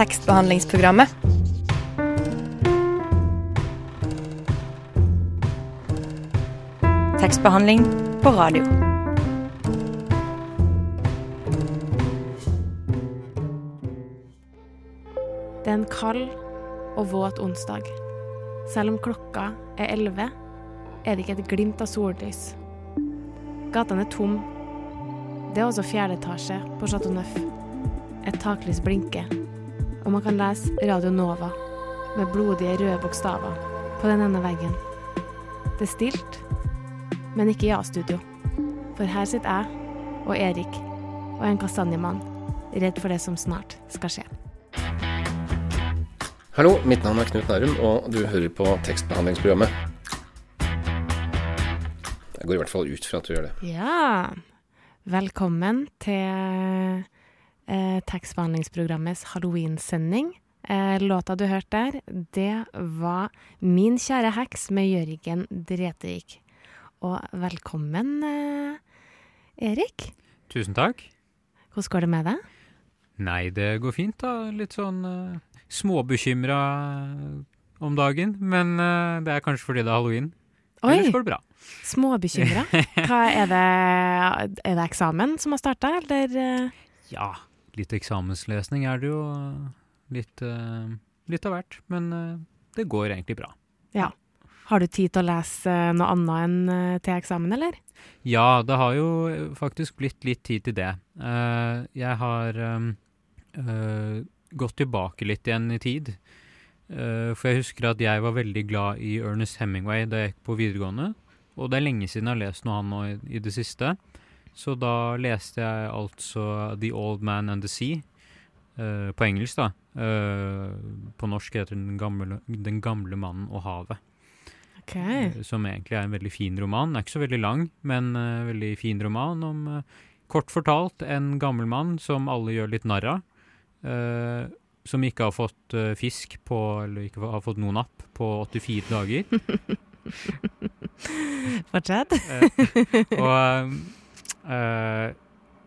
tekstbehandlingsprogrammet. Tekstbehandling på radio. Det er en kald og våt onsdag. Selv om klokka er elleve, er det ikke et glimt av sollys. Gatene er tom. Det er også fjerde etasje på Chateau Neuf. Et taklys blinker, og man kan lese Radio Nova med blodige røde bokstaver på den ene veggen. Det er stilt, men ikke i A-studio. For her sitter jeg og Erik og en kastanjemann, redd for det som snart skal skje. Hallo, mitt navn er Knut Nærum, og du hører på tekstbehandlingsprogrammet. Jeg går i hvert fall ut fra at du gjør det. Ja. Velkommen til eh, tekstbehandlingsprogrammets halloween-sending. Eh, låta du hørte der, det var Min kjære heks med Jørgen Dretevik. Og velkommen, eh, Erik. Tusen takk. Hvordan går det med deg? Nei, det går fint, da. Litt sånn uh, småbekymra om dagen. Men uh, det er kanskje fordi det er halloween. Oi, Ellers går det bra. småbekymra. Er Er det eksamen som har starta, eller? eh? Ja, litt eksamenslesning er det jo. Litt, uh, litt av hvert. Men uh, det går egentlig bra. Ja. Har du tid til å lese eh, noe annet enn eh, til eksamen, eller? Ja, det har jo faktisk blitt litt tid til det. Uh, jeg har um, eh, gått tilbake litt igjen i tid. Eh, for jeg husker at jeg var veldig glad i Ernest Hemingway da jeg gikk på videregående. Og det er lenge siden jeg har lest noe av han nå i, i det siste. Så da leste jeg altså The Old Man and the Sea. Uh, på engelsk, da. Uh, på norsk heter den gamle, den gamle mannen og havet. Okay. Uh, Som egentlig er en veldig fin roman. Den er ikke så veldig lang, men veldig fin roman om kort fortalt en gammel mann som alle gjør litt narr av. som ikke har fått fisk på Eller ikke har fått noen napp på 84 dager. Fortsett. Og eh,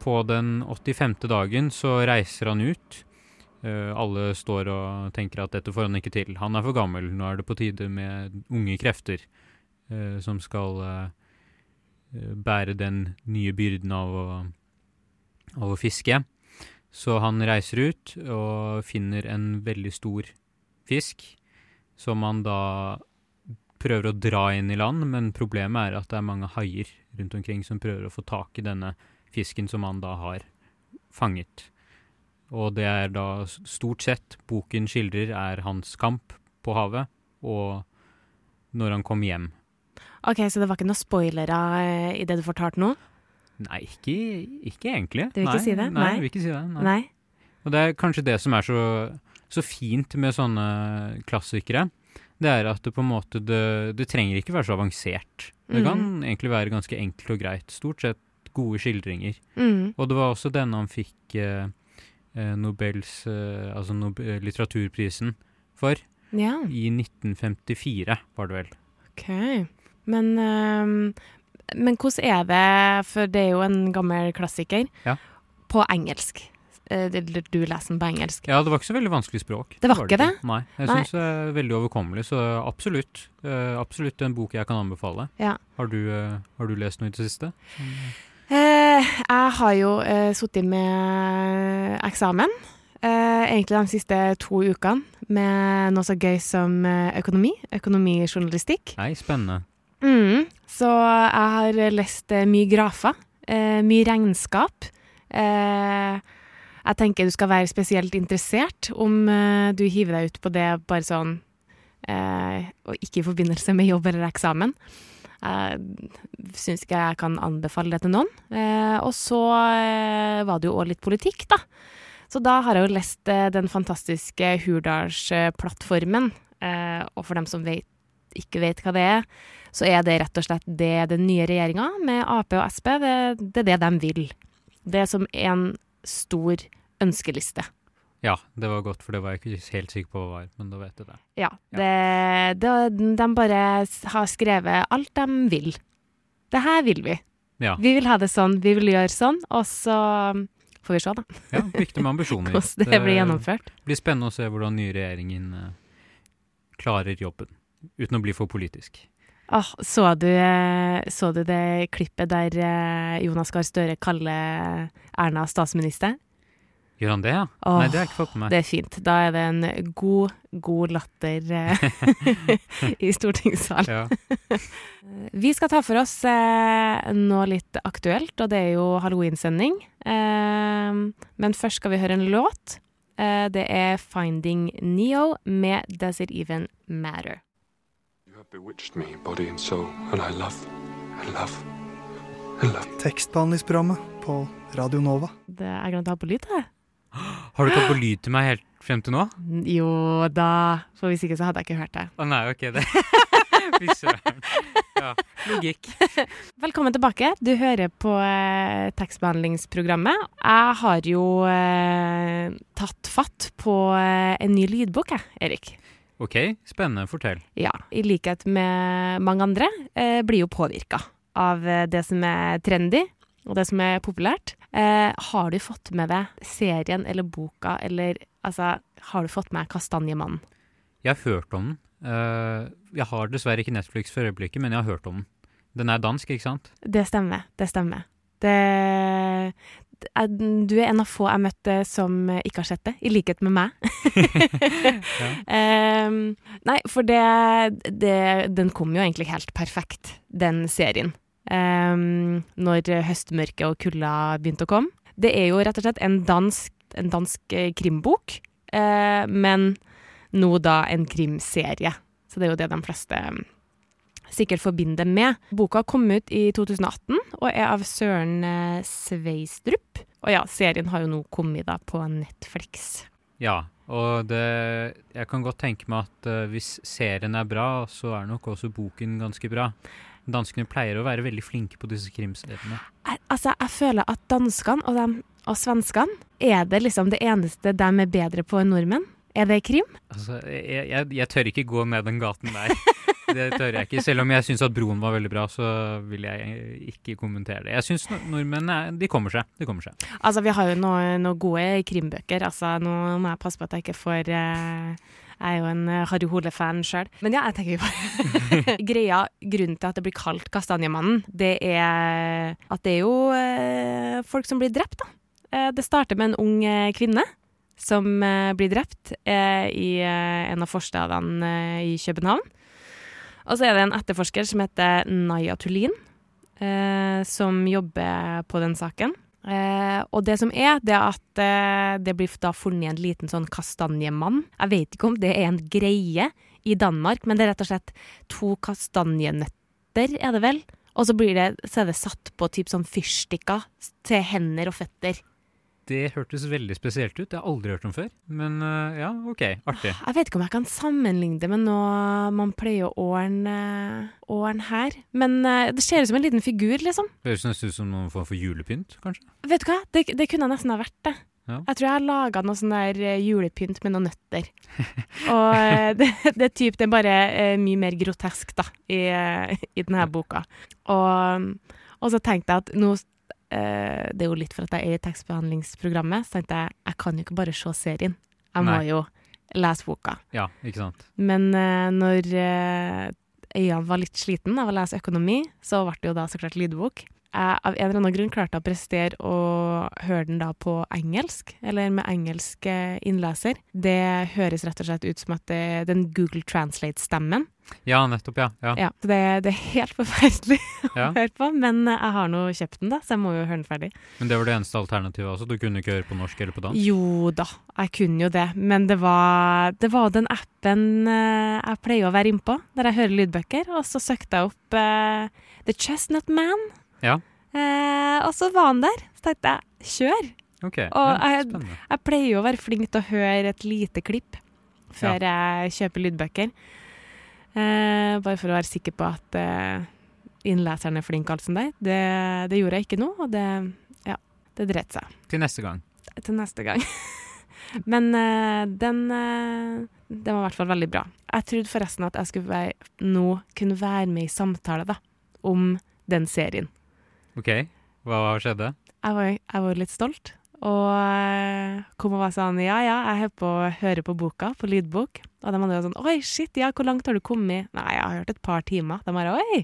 på den 85. dagen så reiser han ut. Eh, alle står og tenker at dette får han ikke til. Han er for gammel. Nå er det på tide med unge krefter eh, som skal eh, bære den nye byrden av å, av å fiske. Så han reiser ut og finner en veldig stor fisk, som han da prøver å dra inn i land, men problemet er at det er mange haier rundt omkring som prøver å få tak i denne fisken som han da har fanget. Og det er da stort sett boken skildrer er hans kamp på havet, og når han kom hjem. Ok, Så det var ikke noen spoilere eh, i det du fortalte nå? Nei, ikke, ikke egentlig. Du vil ikke nei, si det? Nei, Nei. vil ikke si det. Nei. Nei? Og det er kanskje det som er så, så fint med sånne klassikere. Det er at det på en måte det, det trenger ikke være så avansert. Det kan Mhm. egentlig være ganske enkelt og greit. Stort sett gode skildringer. Mm. Og det var også denne han fikk eh, eh, Nobels eh, Altså Nob eh, litteraturprisen for. Ja, I 1954, var det vel. ok. Men, ehm, men hvordan er det, for det er jo en gammel klassiker, Ja. på engelsk? Eh, Du leser den på engelsk. Ja, det var ikke så veldig vanskelig språk. Det var ikke det? Nei. Jeg syns det er veldig overkommelig, så absolutt. eh, absolutt en bok jeg kan anbefale. Ja. Har du, eh, har du lest noe i det siste? Eh, jeg har jo uh, sittet med eksamen, eh, egentlig de siste to ukene, med noe så gøy som eh, økonomi, økonomijournalistikk. Nei, spennende. Mm, så jeg har lest eh, mye grafer, eh, mye regnskap. Eh, jeg tenker du skal være spesielt interessert om uh, du hiver deg ut på det bare sånn, uh, og ikke i forbindelse med jobb eller eksamen. Jeg syns ikke jeg kan anbefale det til noen. Eh, og så var det jo òg litt politikk, da. Så da har jeg jo lest den fantastiske Hurdalsplattformen. Og for dem som vet, ikke vet hva det er, så er det rett og slett det den nye regjeringa med Ap og Sp, det, det er det de vil. Det som en stor ønskeliste. Ja, det var godt, for det var jeg ikke helt sikker på hva var, men da vet du det. Ja. Det, det, de bare har skrevet alt de vil. Det her vil vi. Ja. Vi vil ha det sånn, vi vil gjøre sånn, og så får vi se, da. Ja, viktig med ambisjoner. Hvordan det blir gjennomført. Det blir spennende å se hvordan nye regjeringen eh, klarer jobben, uten å bli for politisk. Åh, så, du, eh, så du det klippet der eh, Jonas Gahr Støre kaller Erna statsminister? Gjør han det, ja? Oh, Nei, det har jeg ikke fått med meg. Det er fint. Da er det en god, god latter eh, i stortingssalen. Vi skal ta for oss eh, noe litt aktuelt, og det er jo halloweensending. Eh, men først skal vi høre en låt. Eh, det er 'Finding Neo' med 'Does It Even Matter'. Bewitched me, body and soul, and I love, and love, and love. Tekstbehandlingsprogrammet på Radio Nova. Det, er glemte å ha på lyd, det. Har du ikke hatt på lyd til meg helt frem til nå? Jo da, for hvis ikke så hadde jeg ikke hørt det. Å nei, ok, det Fy søren. Ja, logikk. Velkommen tilbake. Du hører på eh, tekstbehandlingsprogrammet. Jeg har jo eh, tatt fatt på eh, en ny lydbok, jeg, Erik. Ok, spennende. Fortell. Ja, i likhet med mange andre, eh, blir jo påvirka av eh, det som er trendy, og det som er populært. Eh, har du fått med deg serien eller boka, eller altså, har du fått med Kastanjemannen? Jeg har hørt om den. Eh, jeg har dessverre ikke Netflix for øyeblikket, men jeg har hørt om den. Den er dansk, ikke sant? Det stemmer, det stemmer. Det, du er en av få jeg møtte som ikke har sett det, i likhet med meg. um, nei, for det, det Den kom jo egentlig helt perfekt, den serien. Um, når høstmørket og kulda begynte å komme. Det er jo rett og slett en dansk, en dansk eh, krimbok, uh, men nå da en krimserie. Så det er jo det de fleste sikkert forbinder med. Boka kom ut i 2018 og er av Søren eh, Sveistrup. Og ja, serien har jo nå kommet da på Netflix. Ja, og det Jeg kan godt tenke meg at uh, hvis serien er bra, så er nok også boken ganske bra. Danskene pleier å være veldig flinke på disse krimseriene. Altså, jeg føler at danskene og, dem- og svenskene er det liksom det eneste de er bedre på enn nordmenn. Er det krim? Altså, jeg, jeg, jeg tør ikke gå ned den gaten der. Det tør jeg ikke. Selv om jeg syns at Broen var veldig bra, så vil jeg ikke kommentere det. Jeg syns nordmenn de kommer seg. De kommer seg. Altså, vi har jo noen noe gode krimbøker. Altså, nå må jeg passe på at jeg ikke får eh, Jeg er jo en eh, Harry Hole-fan sjøl. Men ja, jeg tenker bare Greia, grunnen til at det blir kalt Kastanjemannen, det er at det er jo eh, folk som blir drept, da. Eh, det starter med en ung eh, kvinne som eh, blir drept eh, i eh, en av forstedene i København. Og så er det en etterforsker som heter Naya Tulin, som jobber på den saken. Uh, og det som er, det er at uh, det blir da funnet en liten sånn kastanjemann. Jeg vet ikke om det er en greie i Danmark, men det er rett og slett to kastanjenøtter, er det vel? Og så, blir det, så er det satt på typ sånn fyrstikker til hender og føtter. Det hørtes veldig spesielt ut. Det har jeg aldri hørt om før. Men uh, ja, OK. Artig. Jeg vet ikke om jeg kan sammenligne det med noe man pleier å ordne, ordne her. Men uh, det ser ut som en liten figur, liksom. Høres nesten ut som noen form for julepynt, kanskje. Vet du hva? Det, det kunne nesten ha vært det. Ja. Jeg tror jeg har laga noe sånn der eh, julepynt med noen nøtter. Og det, det er typ, det er bare mye mer grotesk, da, i, i denne boka. Og, og så tenkte jeg at nå eh, Det er jo litt for at jeg er i tekstbehandlingsprogrammet, så tenkte jeg jeg kan jo ikke bare se serien. Jeg må Nei. jo lese boka. Ja, ikke sant. Men eh, når eh, øynene var litt sliten av å lese økonomi, så ble det jo da så klart lydbok. Jeg av en eller annen grunn klarte å prestere å høre den da på engelsk, eller med engelsk eh, innleser. Det høres rett og slett ut som at det er den Google Translate-stemmen. Ja, nettopp, ja. ja. Ja, det, det er helt forferdelig Ja. å høre på, men jeg har nå kjøpt den, da, så jeg må jo høre den ferdig. Men det var det eneste alternativet også? Du kunne ikke høre på norsk eller på dansk? Jo da, jeg kunne jo det, men det var, det var den appen eh, jeg pleier å være innpå, der jeg hører lydbøker, og så søkte jeg opp uh, The Chestnut Man, Ja. eh, og så var han der. Så tenkte jeg, kjør! Okay. Og ja, jeg- Jeg pleier jo å være flink til å høre et lite klipp før jeg kjøper lydbøker. Eh, bare for å være sikker på at eh, innleseren er flink alt som deg Det, det gjorde jeg ikke nå, og det, ja, det dreit seg Til neste gang. til neste gang. Men eh, den, eh, den var i hvert fall veldig bra. Jeg trodde forresten at jeg skulle være, nå kunne være med i samtale da, om den serien. OK. Hva skjedde? Jeg var, jeg var litt stolt Og eh, kom og var sånn Ja, ja, jeg på, hører på boka, på lydbok. Og de andre var sånn Oi, shit, ja, hvor langt har du kommet? Nei, jeg har hørt et par timer. De bare Oi!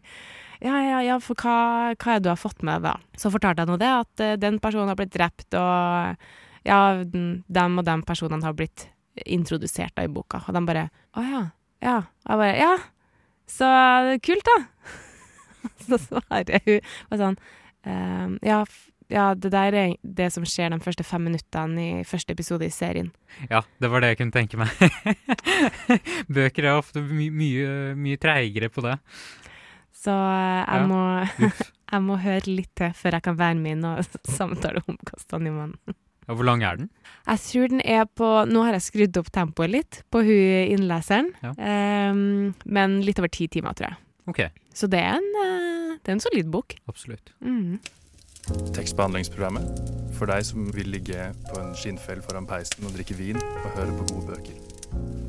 Ja, ja, ja, for hva, hva er det du har fått med, da? Så fortalte jeg nå det, at eh, den personen har blitt drept, og ja, dem og dem personene har blitt introdusert da i boka. Og de bare Å ja. Ja. Og jeg bare Ja, så kult, da. så svarer hun bare sånn ehm, ja, ja, det der er det som skjer de første fem minuttene i første episode i serien. Ja, det var det jeg kunne tenke meg. Bøker er ofte my mye, mye treigere på det. Så eh, jeg, Ja. må, jeg må høre litt til før jeg kan være med inn og samtale om Kastanjemannen. Ja, hvor lang er den? Jeg tror den er på Nå har jeg skrudd opp tempoet litt på hun innleseren, Ja. um, men litt over ti timer, tror jeg. Okay. Så det er en, eh, det er en solid bok. absolutt. Mm. Tekstbehandlingsprogrammet for deg som vil ligge på en skinnfell foran peisen og drikke vin og høre på gode bøker.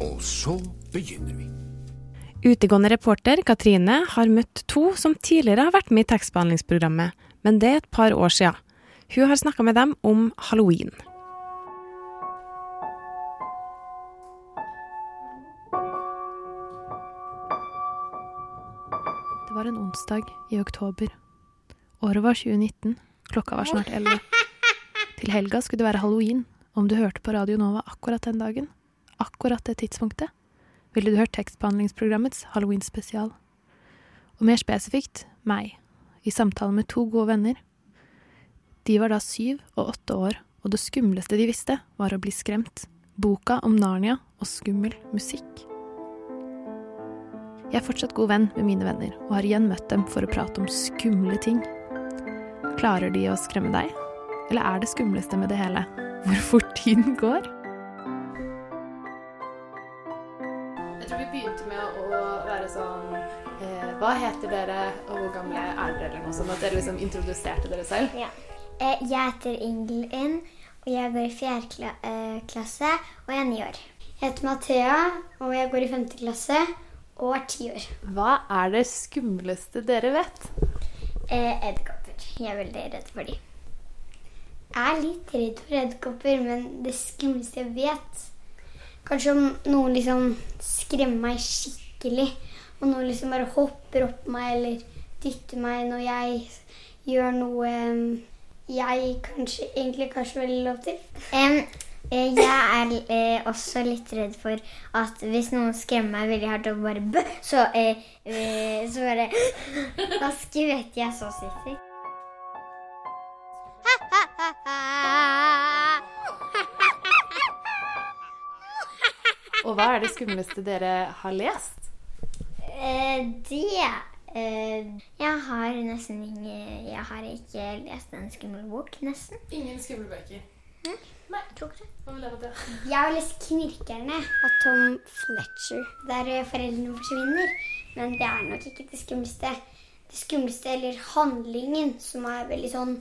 Og så begynner vi. Utegående reporter Katrine har møtt to som tidligere har vært med i tekstbehandlingsprogrammet, men det er et par år siden. Hun har snakka med dem om halloween. Det var en onsdag i oktober. Året var 2019. Klokka var snart elleve. Til helga skulle det være halloween. Om du hørte på Radio Nova akkurat den dagen, akkurat det tidspunktet, ville du hørt tekstbehandlingsprogrammets halloween-spesial. Og mer spesifikt meg, i samtale med to gode venner. De var da syv og åtte år, og det skumleste de visste, var å bli skremt. Boka om Narnia og skummel musikk. Jeg er fortsatt god venn med mine venner, og har igjen møtt dem for å prate om skumle ting. Klarer de å skremme deg? Eller er det skumleste med det hele hvor fort tiden går? Jeg tror vi begynte med å være sånn eh, Hva heter dere, og hvor gamle er dere? eller noe sånt, At dere liksom introduserte dere selv. Ja. Eh, Jeg heter Ingelin, og jeg går i fjerde kla eh, klasse, og jeg er ni år. Jeg heter Mathea, og jeg går i femte klasse og tiår. Hva er det skumleste dere vet? Eh, Edderkopper. Jeg er veldig redd for dem. Jeg er litt redd for edderkopper, men det skumleste jeg vet Kanskje om noen liksom skremmer meg skikkelig, og noen liksom bare hopper opp meg eller dytter meg når jeg gjør noe jeg kanskje egentlig kanskje veldig lov til. Jeg er eh, også litt redd for at hvis noen skremmer meg veldig hardt og bare bø, så, eh, eh, så bare Da skvetter jeg så sykt. Og hva er det skumleste dere har lest? Eh, det eh, Jeg har nesten ingen Jeg har ikke lest en skummel bok, nesten. Ingen skumle bøker. Nei, tror ikke det. Hva vil dere til? Jeg har lest 'Knirkerne' av Tom Fletcher, der eh, foreldrene forsvinner. Men det er nok ikke det skumleste. Det skumleste, eller handlingen, som er veldig sånn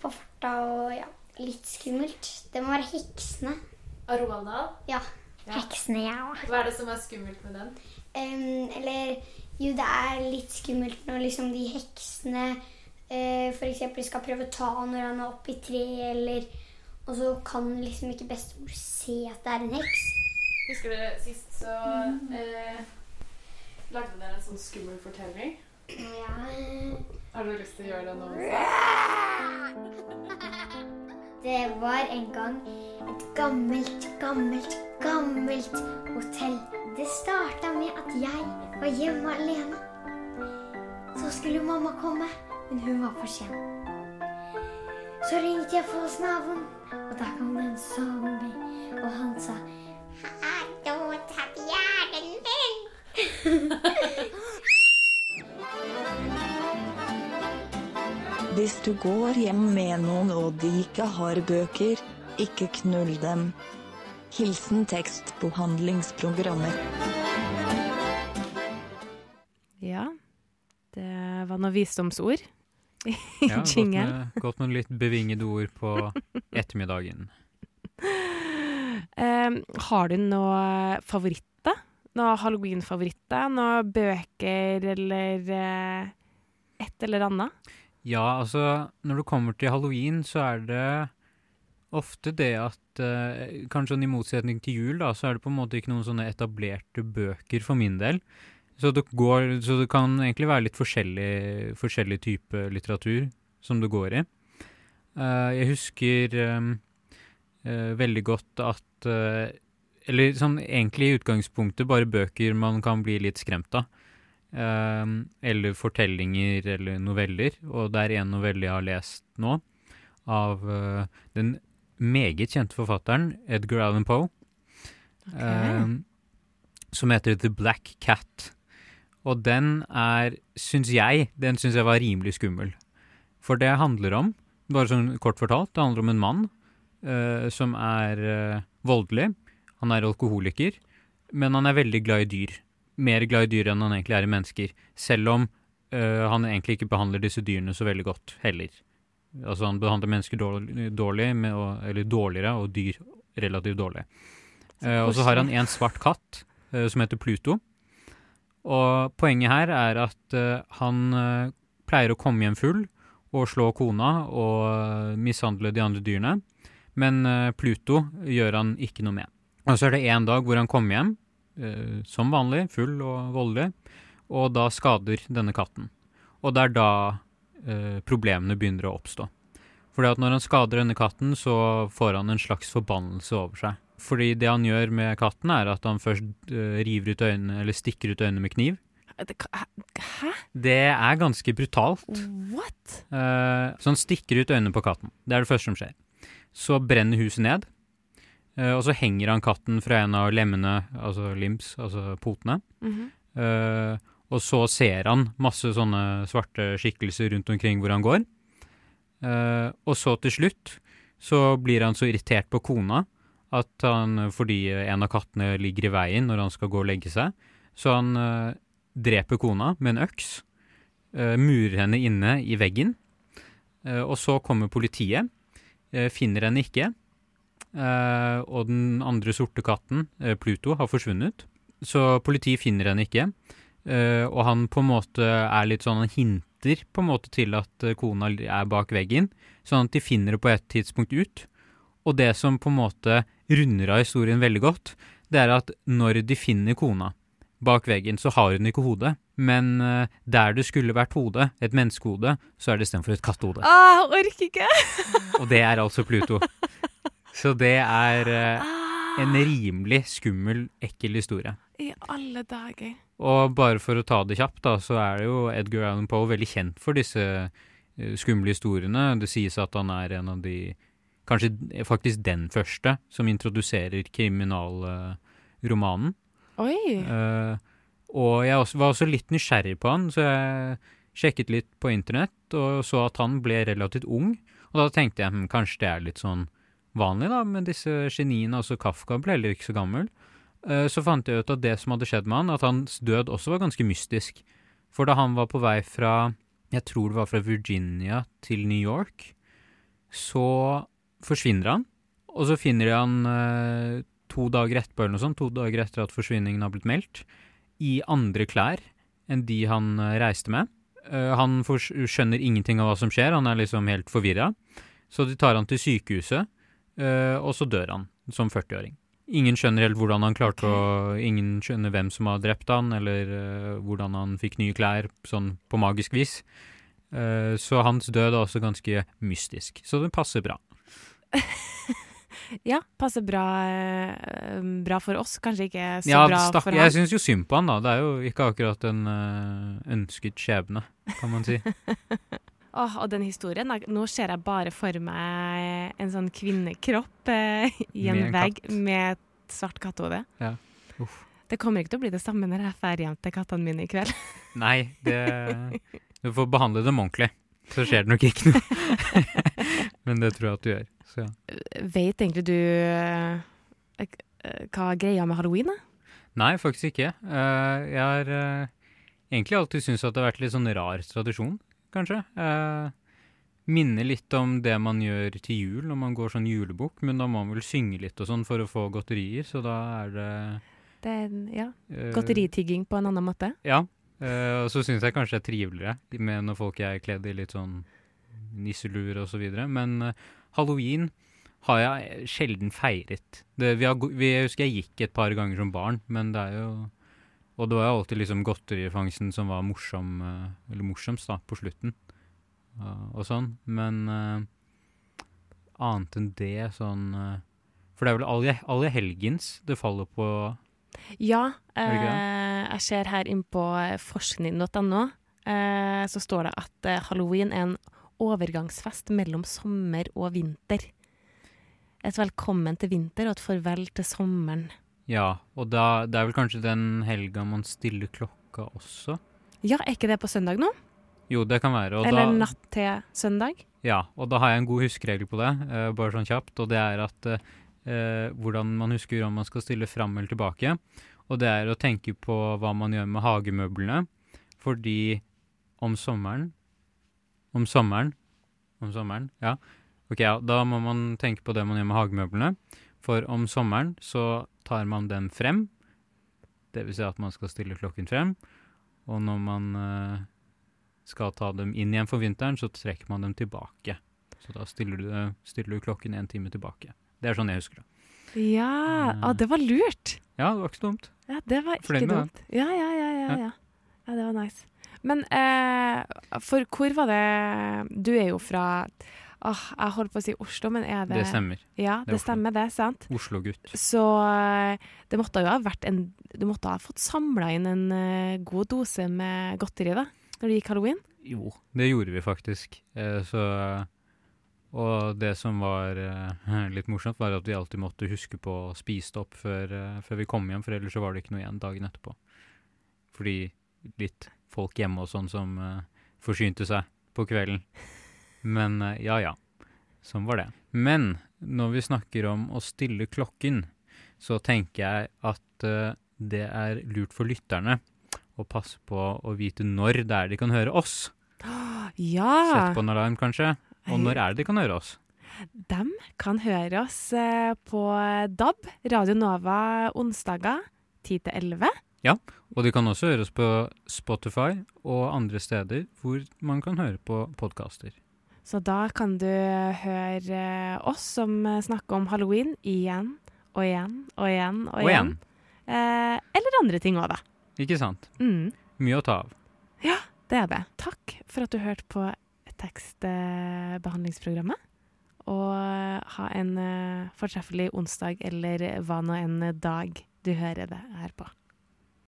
på farta og ja, litt skummelt, det må være heksene. Av Roald Dahl? Ja. Heksene, ja. Hva er det som er skummelt med den? Um, eller jo, det er litt skummelt når liksom de heksene eh, f.eks. skal prøve å ta når han er oppi i treet, eller Og så kan liksom ikke bestemor se at det er en heks. Husker dere sist så eh, lagde dere en sånn skummel fortelling? Ja. Har dere lyst til å gjøre det nå? Det var en gang et gammelt, gammelt, gammelt hotell. Det starta med at jeg var hjemme alene. Så skulle mamma komme, men hun var for sen. Så ringte jeg for hos naboen, og da kom det en zombie, og han sa Hallo, tatt hjernen min! Hvis du går hjem med noen og de ikke har bøker, ikke knull dem. Hilsen tekstbehandlingsprogrammer. Ja, det var noen visdomsord i Ja, godt jingelen. med, godt med litt bevingede ord på ettermiddagen. um, har du noe favoritter? Noe halloween-favoritter? Noe bøker eller uh, et eller annet? Ja, altså, når det kommer til halloween, så er det ofte det at uh, Kanskje sånn i motsetning til jul, da, så er det på en måte ikke noen sånne etablerte bøker for min del. Så går, så det kan egentlig være litt forskjellig, forskjellig type litteratur som det går i. Eh, jeg husker eh, eh, veldig godt at eh, Eller sånn egentlig i utgangspunktet bare bøker man kan bli litt skremt av. Eh, eller fortellinger eller noveller. Og det er en novelle jeg har lest nå, av den meget kjente forfatteren Edgar Allan Poe. Okay. som heter The Black Cat. Og den er, syns jeg, den syns jeg var rimelig skummel. For det handler om, bare sånn kort fortalt, det handler om en mann uh, som er uh, voldelig. Han er alkoholiker, men han er veldig glad i dyr. Mer glad i dyr enn han egentlig er i mennesker. Selv om uh, han egentlig ikke behandler disse dyrene så veldig godt heller. Altså han behandler mennesker dårlig, dårlig med å, eller dårligere, og dyr relativt dårlig. Og så har han en svart katt som heter Pluto. Og poenget her er at eh, han eh, pleier å komme hjem full og slå kona og eh, mishandle de andre dyrene. Men Pluto gjør han ikke noe med. Og så er det en dag hvor han kommer hjem, som vanlig, full og voldelig, og da skader denne katten. Og det er da problemene begynner å oppstå. Fordi at når han skader denne katten, så får han en slags forbannelse over seg. Fordi det han gjør med katten, er at han først eh, river ut øynene, eller stikker ut øynene med kniv. Hæ? Det er ganske brutalt. What? Eh, så han stikker ut øynene på katten. Det er det første som skjer. Så brenner huset ned. eh, og så henger han katten fra en av lemmene, altså limbs, altså potene. Mm -hmm. og så ser han masse sånne svarte skikkelser rundt omkring hvor han går. Og så til slutt så blir han så irritert på kona at han, fordi en av kattene ligger i veien når han skal gå og legge seg, så han eh, dreper kona med en øks, eh, murer henne inne i veggen, eh, og så kommer politiet, finner henne ikke, og den andre sorte katten, Pluto, har forsvunnet. Så politiet finner henne ikke, og han på en måte er litt sånn, han hinter på en måte til at kona er bak veggen, sånn at de finner det på et tidspunkt ut. Og det som på en måte runder av historien veldig godt, det er at når de finner kona bak veggen, så har hun ikke hodet. Men eh, der det skulle vært hode, et menneskehode, så er det istedenfor et kattehode. Ah, orker ikke! Og det er altså Pluto. Så det er eh, en rimelig skummel, ekkel historie. I alle dager. Og bare for å ta det kjapt, da, så er det jo Edgar Allan Poe veldig kjent for disse eh, skumle historiene. Det sies at han er en av de Kanskje faktisk den første som introduserer kriminalromanen. Oi! Uh, og jeg også, var også litt nysgjerrig på han, så jeg sjekket litt på internett og så at han ble relativt ung. Og da tenkte jeg hm, kanskje det er litt sånn vanlig da, med disse geniene. Altså Kafka ble heller ikke så gammel. Uh, så fant jeg ut at det som hadde skjedd med han, at hans død også var ganske mystisk. For da han var på vei fra, jeg tror det var fra Virginia til New York, så forsvinner han. Og så finner de han eh, to dager etterpå, eller noe sånt, to dager etter at forsvinningen har blitt meldt, i andre klær enn de han eh, reiste med. Eh, han skjønner ingenting av hva som skjer, han er liksom helt forvirra. Så de tar han til sykehuset, eh, og så dør han som 40-åring. Ingen skjønner helt hvordan han klarte å Ingen skjønner hvem som har drept han, eller hvordan han fikk nye klær, sånn på magisk vis. Så hans død er også ganske mystisk. Så det passer bra. Ja, passer bra, eh, bra for oss, kanskje ikke så ja, bra stakk, for jeg han. syns jo synd på han, da. Det er jo ikke akkurat en eh, ønsket skjebne, kan man si. Åh, og den historien, nå ser jeg bare for meg en sånn kvinnekropp eh, i en Med en vegg katt. med et svart kattehode. Ja. Uff. Det kommer ikke til å bli det samme når jeg drar hjem til kattene mine i kveld. Nei, det Du får behandle dem ordentlig. Så skjer det nok ikke noe. Men det tror jeg at du gjør. Så ja. Vet egentlig du eh, eh, hva greia med halloween er? Nei, faktisk ikke. Eh, jeg har eh, egentlig alltid syntes at det har vært litt sånn rar tradisjon, kanskje. Minner litt om det man gjør til jul når man går sånn julebukk, men da må man vel synge litt og sånn for å få godterier, så da er det Det er, ja, godteritigging på en annen måte. Ja. og så syns jeg kanskje det er triveligere med når folk er kledd i litt sånn nisseluer videre. Men eh, halloween har jeg sjelden feiret. Det, vi har, vi, jeg husker jeg gikk et par ganger som barn, men det er jo Og det var jo alltid liksom godterifangsten som var morsom, eh, eller morsomst da, på slutten. uh, og sånn. Men uh, annet enn det sånn uh, For det er vel alle, alle helgens det faller på Ja, eh, jeg ser her inn på forskning.no, eh, så står det at eh, halloween er en overgangsfest mellom sommer og vinter. Et velkommen til vinter og et farvel til sommeren. Ja, og da, det er vel kanskje den helga man stiller klokka også? Ja, er ikke det på søndag nå? Jo, det kan være. Eller da, natt til søndag? Ja, og da har jeg en god huskeregel på det, uh, bare sånn kjapt, og det er at uh, hvordan man husker om man skal stille fram eller tilbake. Og det er å tenke på hva man gjør med hagemøblene, fordi om sommeren Om sommeren Om sommeren, ja. Ok, ja, da må man tenke på det man gjør med hagemøblene. For om sommeren så tar man dem frem, det vil si at man skal stille klokken frem. Og når man uh, skal ta dem inn igjen for vinteren, så trekker man dem tilbake. Så da stiller du, stiller du klokken en time tilbake. Det er sånn jeg husker det. Ja, ah, det var lurt. Ja, det var ikke så dumt. Ja, det var ikke dumt. Ja, ja, ja, Ja. ja. Ja, det var nice. Men eh, for hvor var det Du er jo fra Åh, jeg holdt på å si Oslo, men er det Det stemmer. Ja, Det det, stemmer, det, sant? Oslo-gutt. Så eh, det måtte jo ha vært en Du måtte ha fått samla inn en eh, god dose med godteri, da? Når det gikk halloween? Jo, det gjorde vi faktisk. Eh, så Og det som var eh, litt morsomt, var at vi alltid måtte huske på å spise det opp før, eh, før vi kom hjem, for ellers så var det ikke noe igjen dagen etterpå. Fordi litt folk hjemme og sånn som uh, forsynte seg på kvelden. Men uh, ja ja, sånn var det. Men når vi snakker om å stille klokken, så tenker jeg at uh, det er lurt for lytterne å passe på å vite når det er de kan høre oss. Ja! Sett på en alarm, kanskje. Og når er det de kan høre oss? De kan høre oss på DAB, Radio Nova, onsdager 10 til 11. Ja, og de kan også høre oss på Spotify og andre steder hvor man kan høre på podkaster. Så da kan du høre oss som snakker om halloween igjen og igjen og igjen og, Og igjen. Eh, eller andre ting òg, da. Ikke sant? Mm. Mye å ta av. Ja, det er det. Takk for at du hørte på tekstbehandlingsprogrammet. Og ha en eh, fortreffelig onsdag eller hva nå enn dag du hører det her på.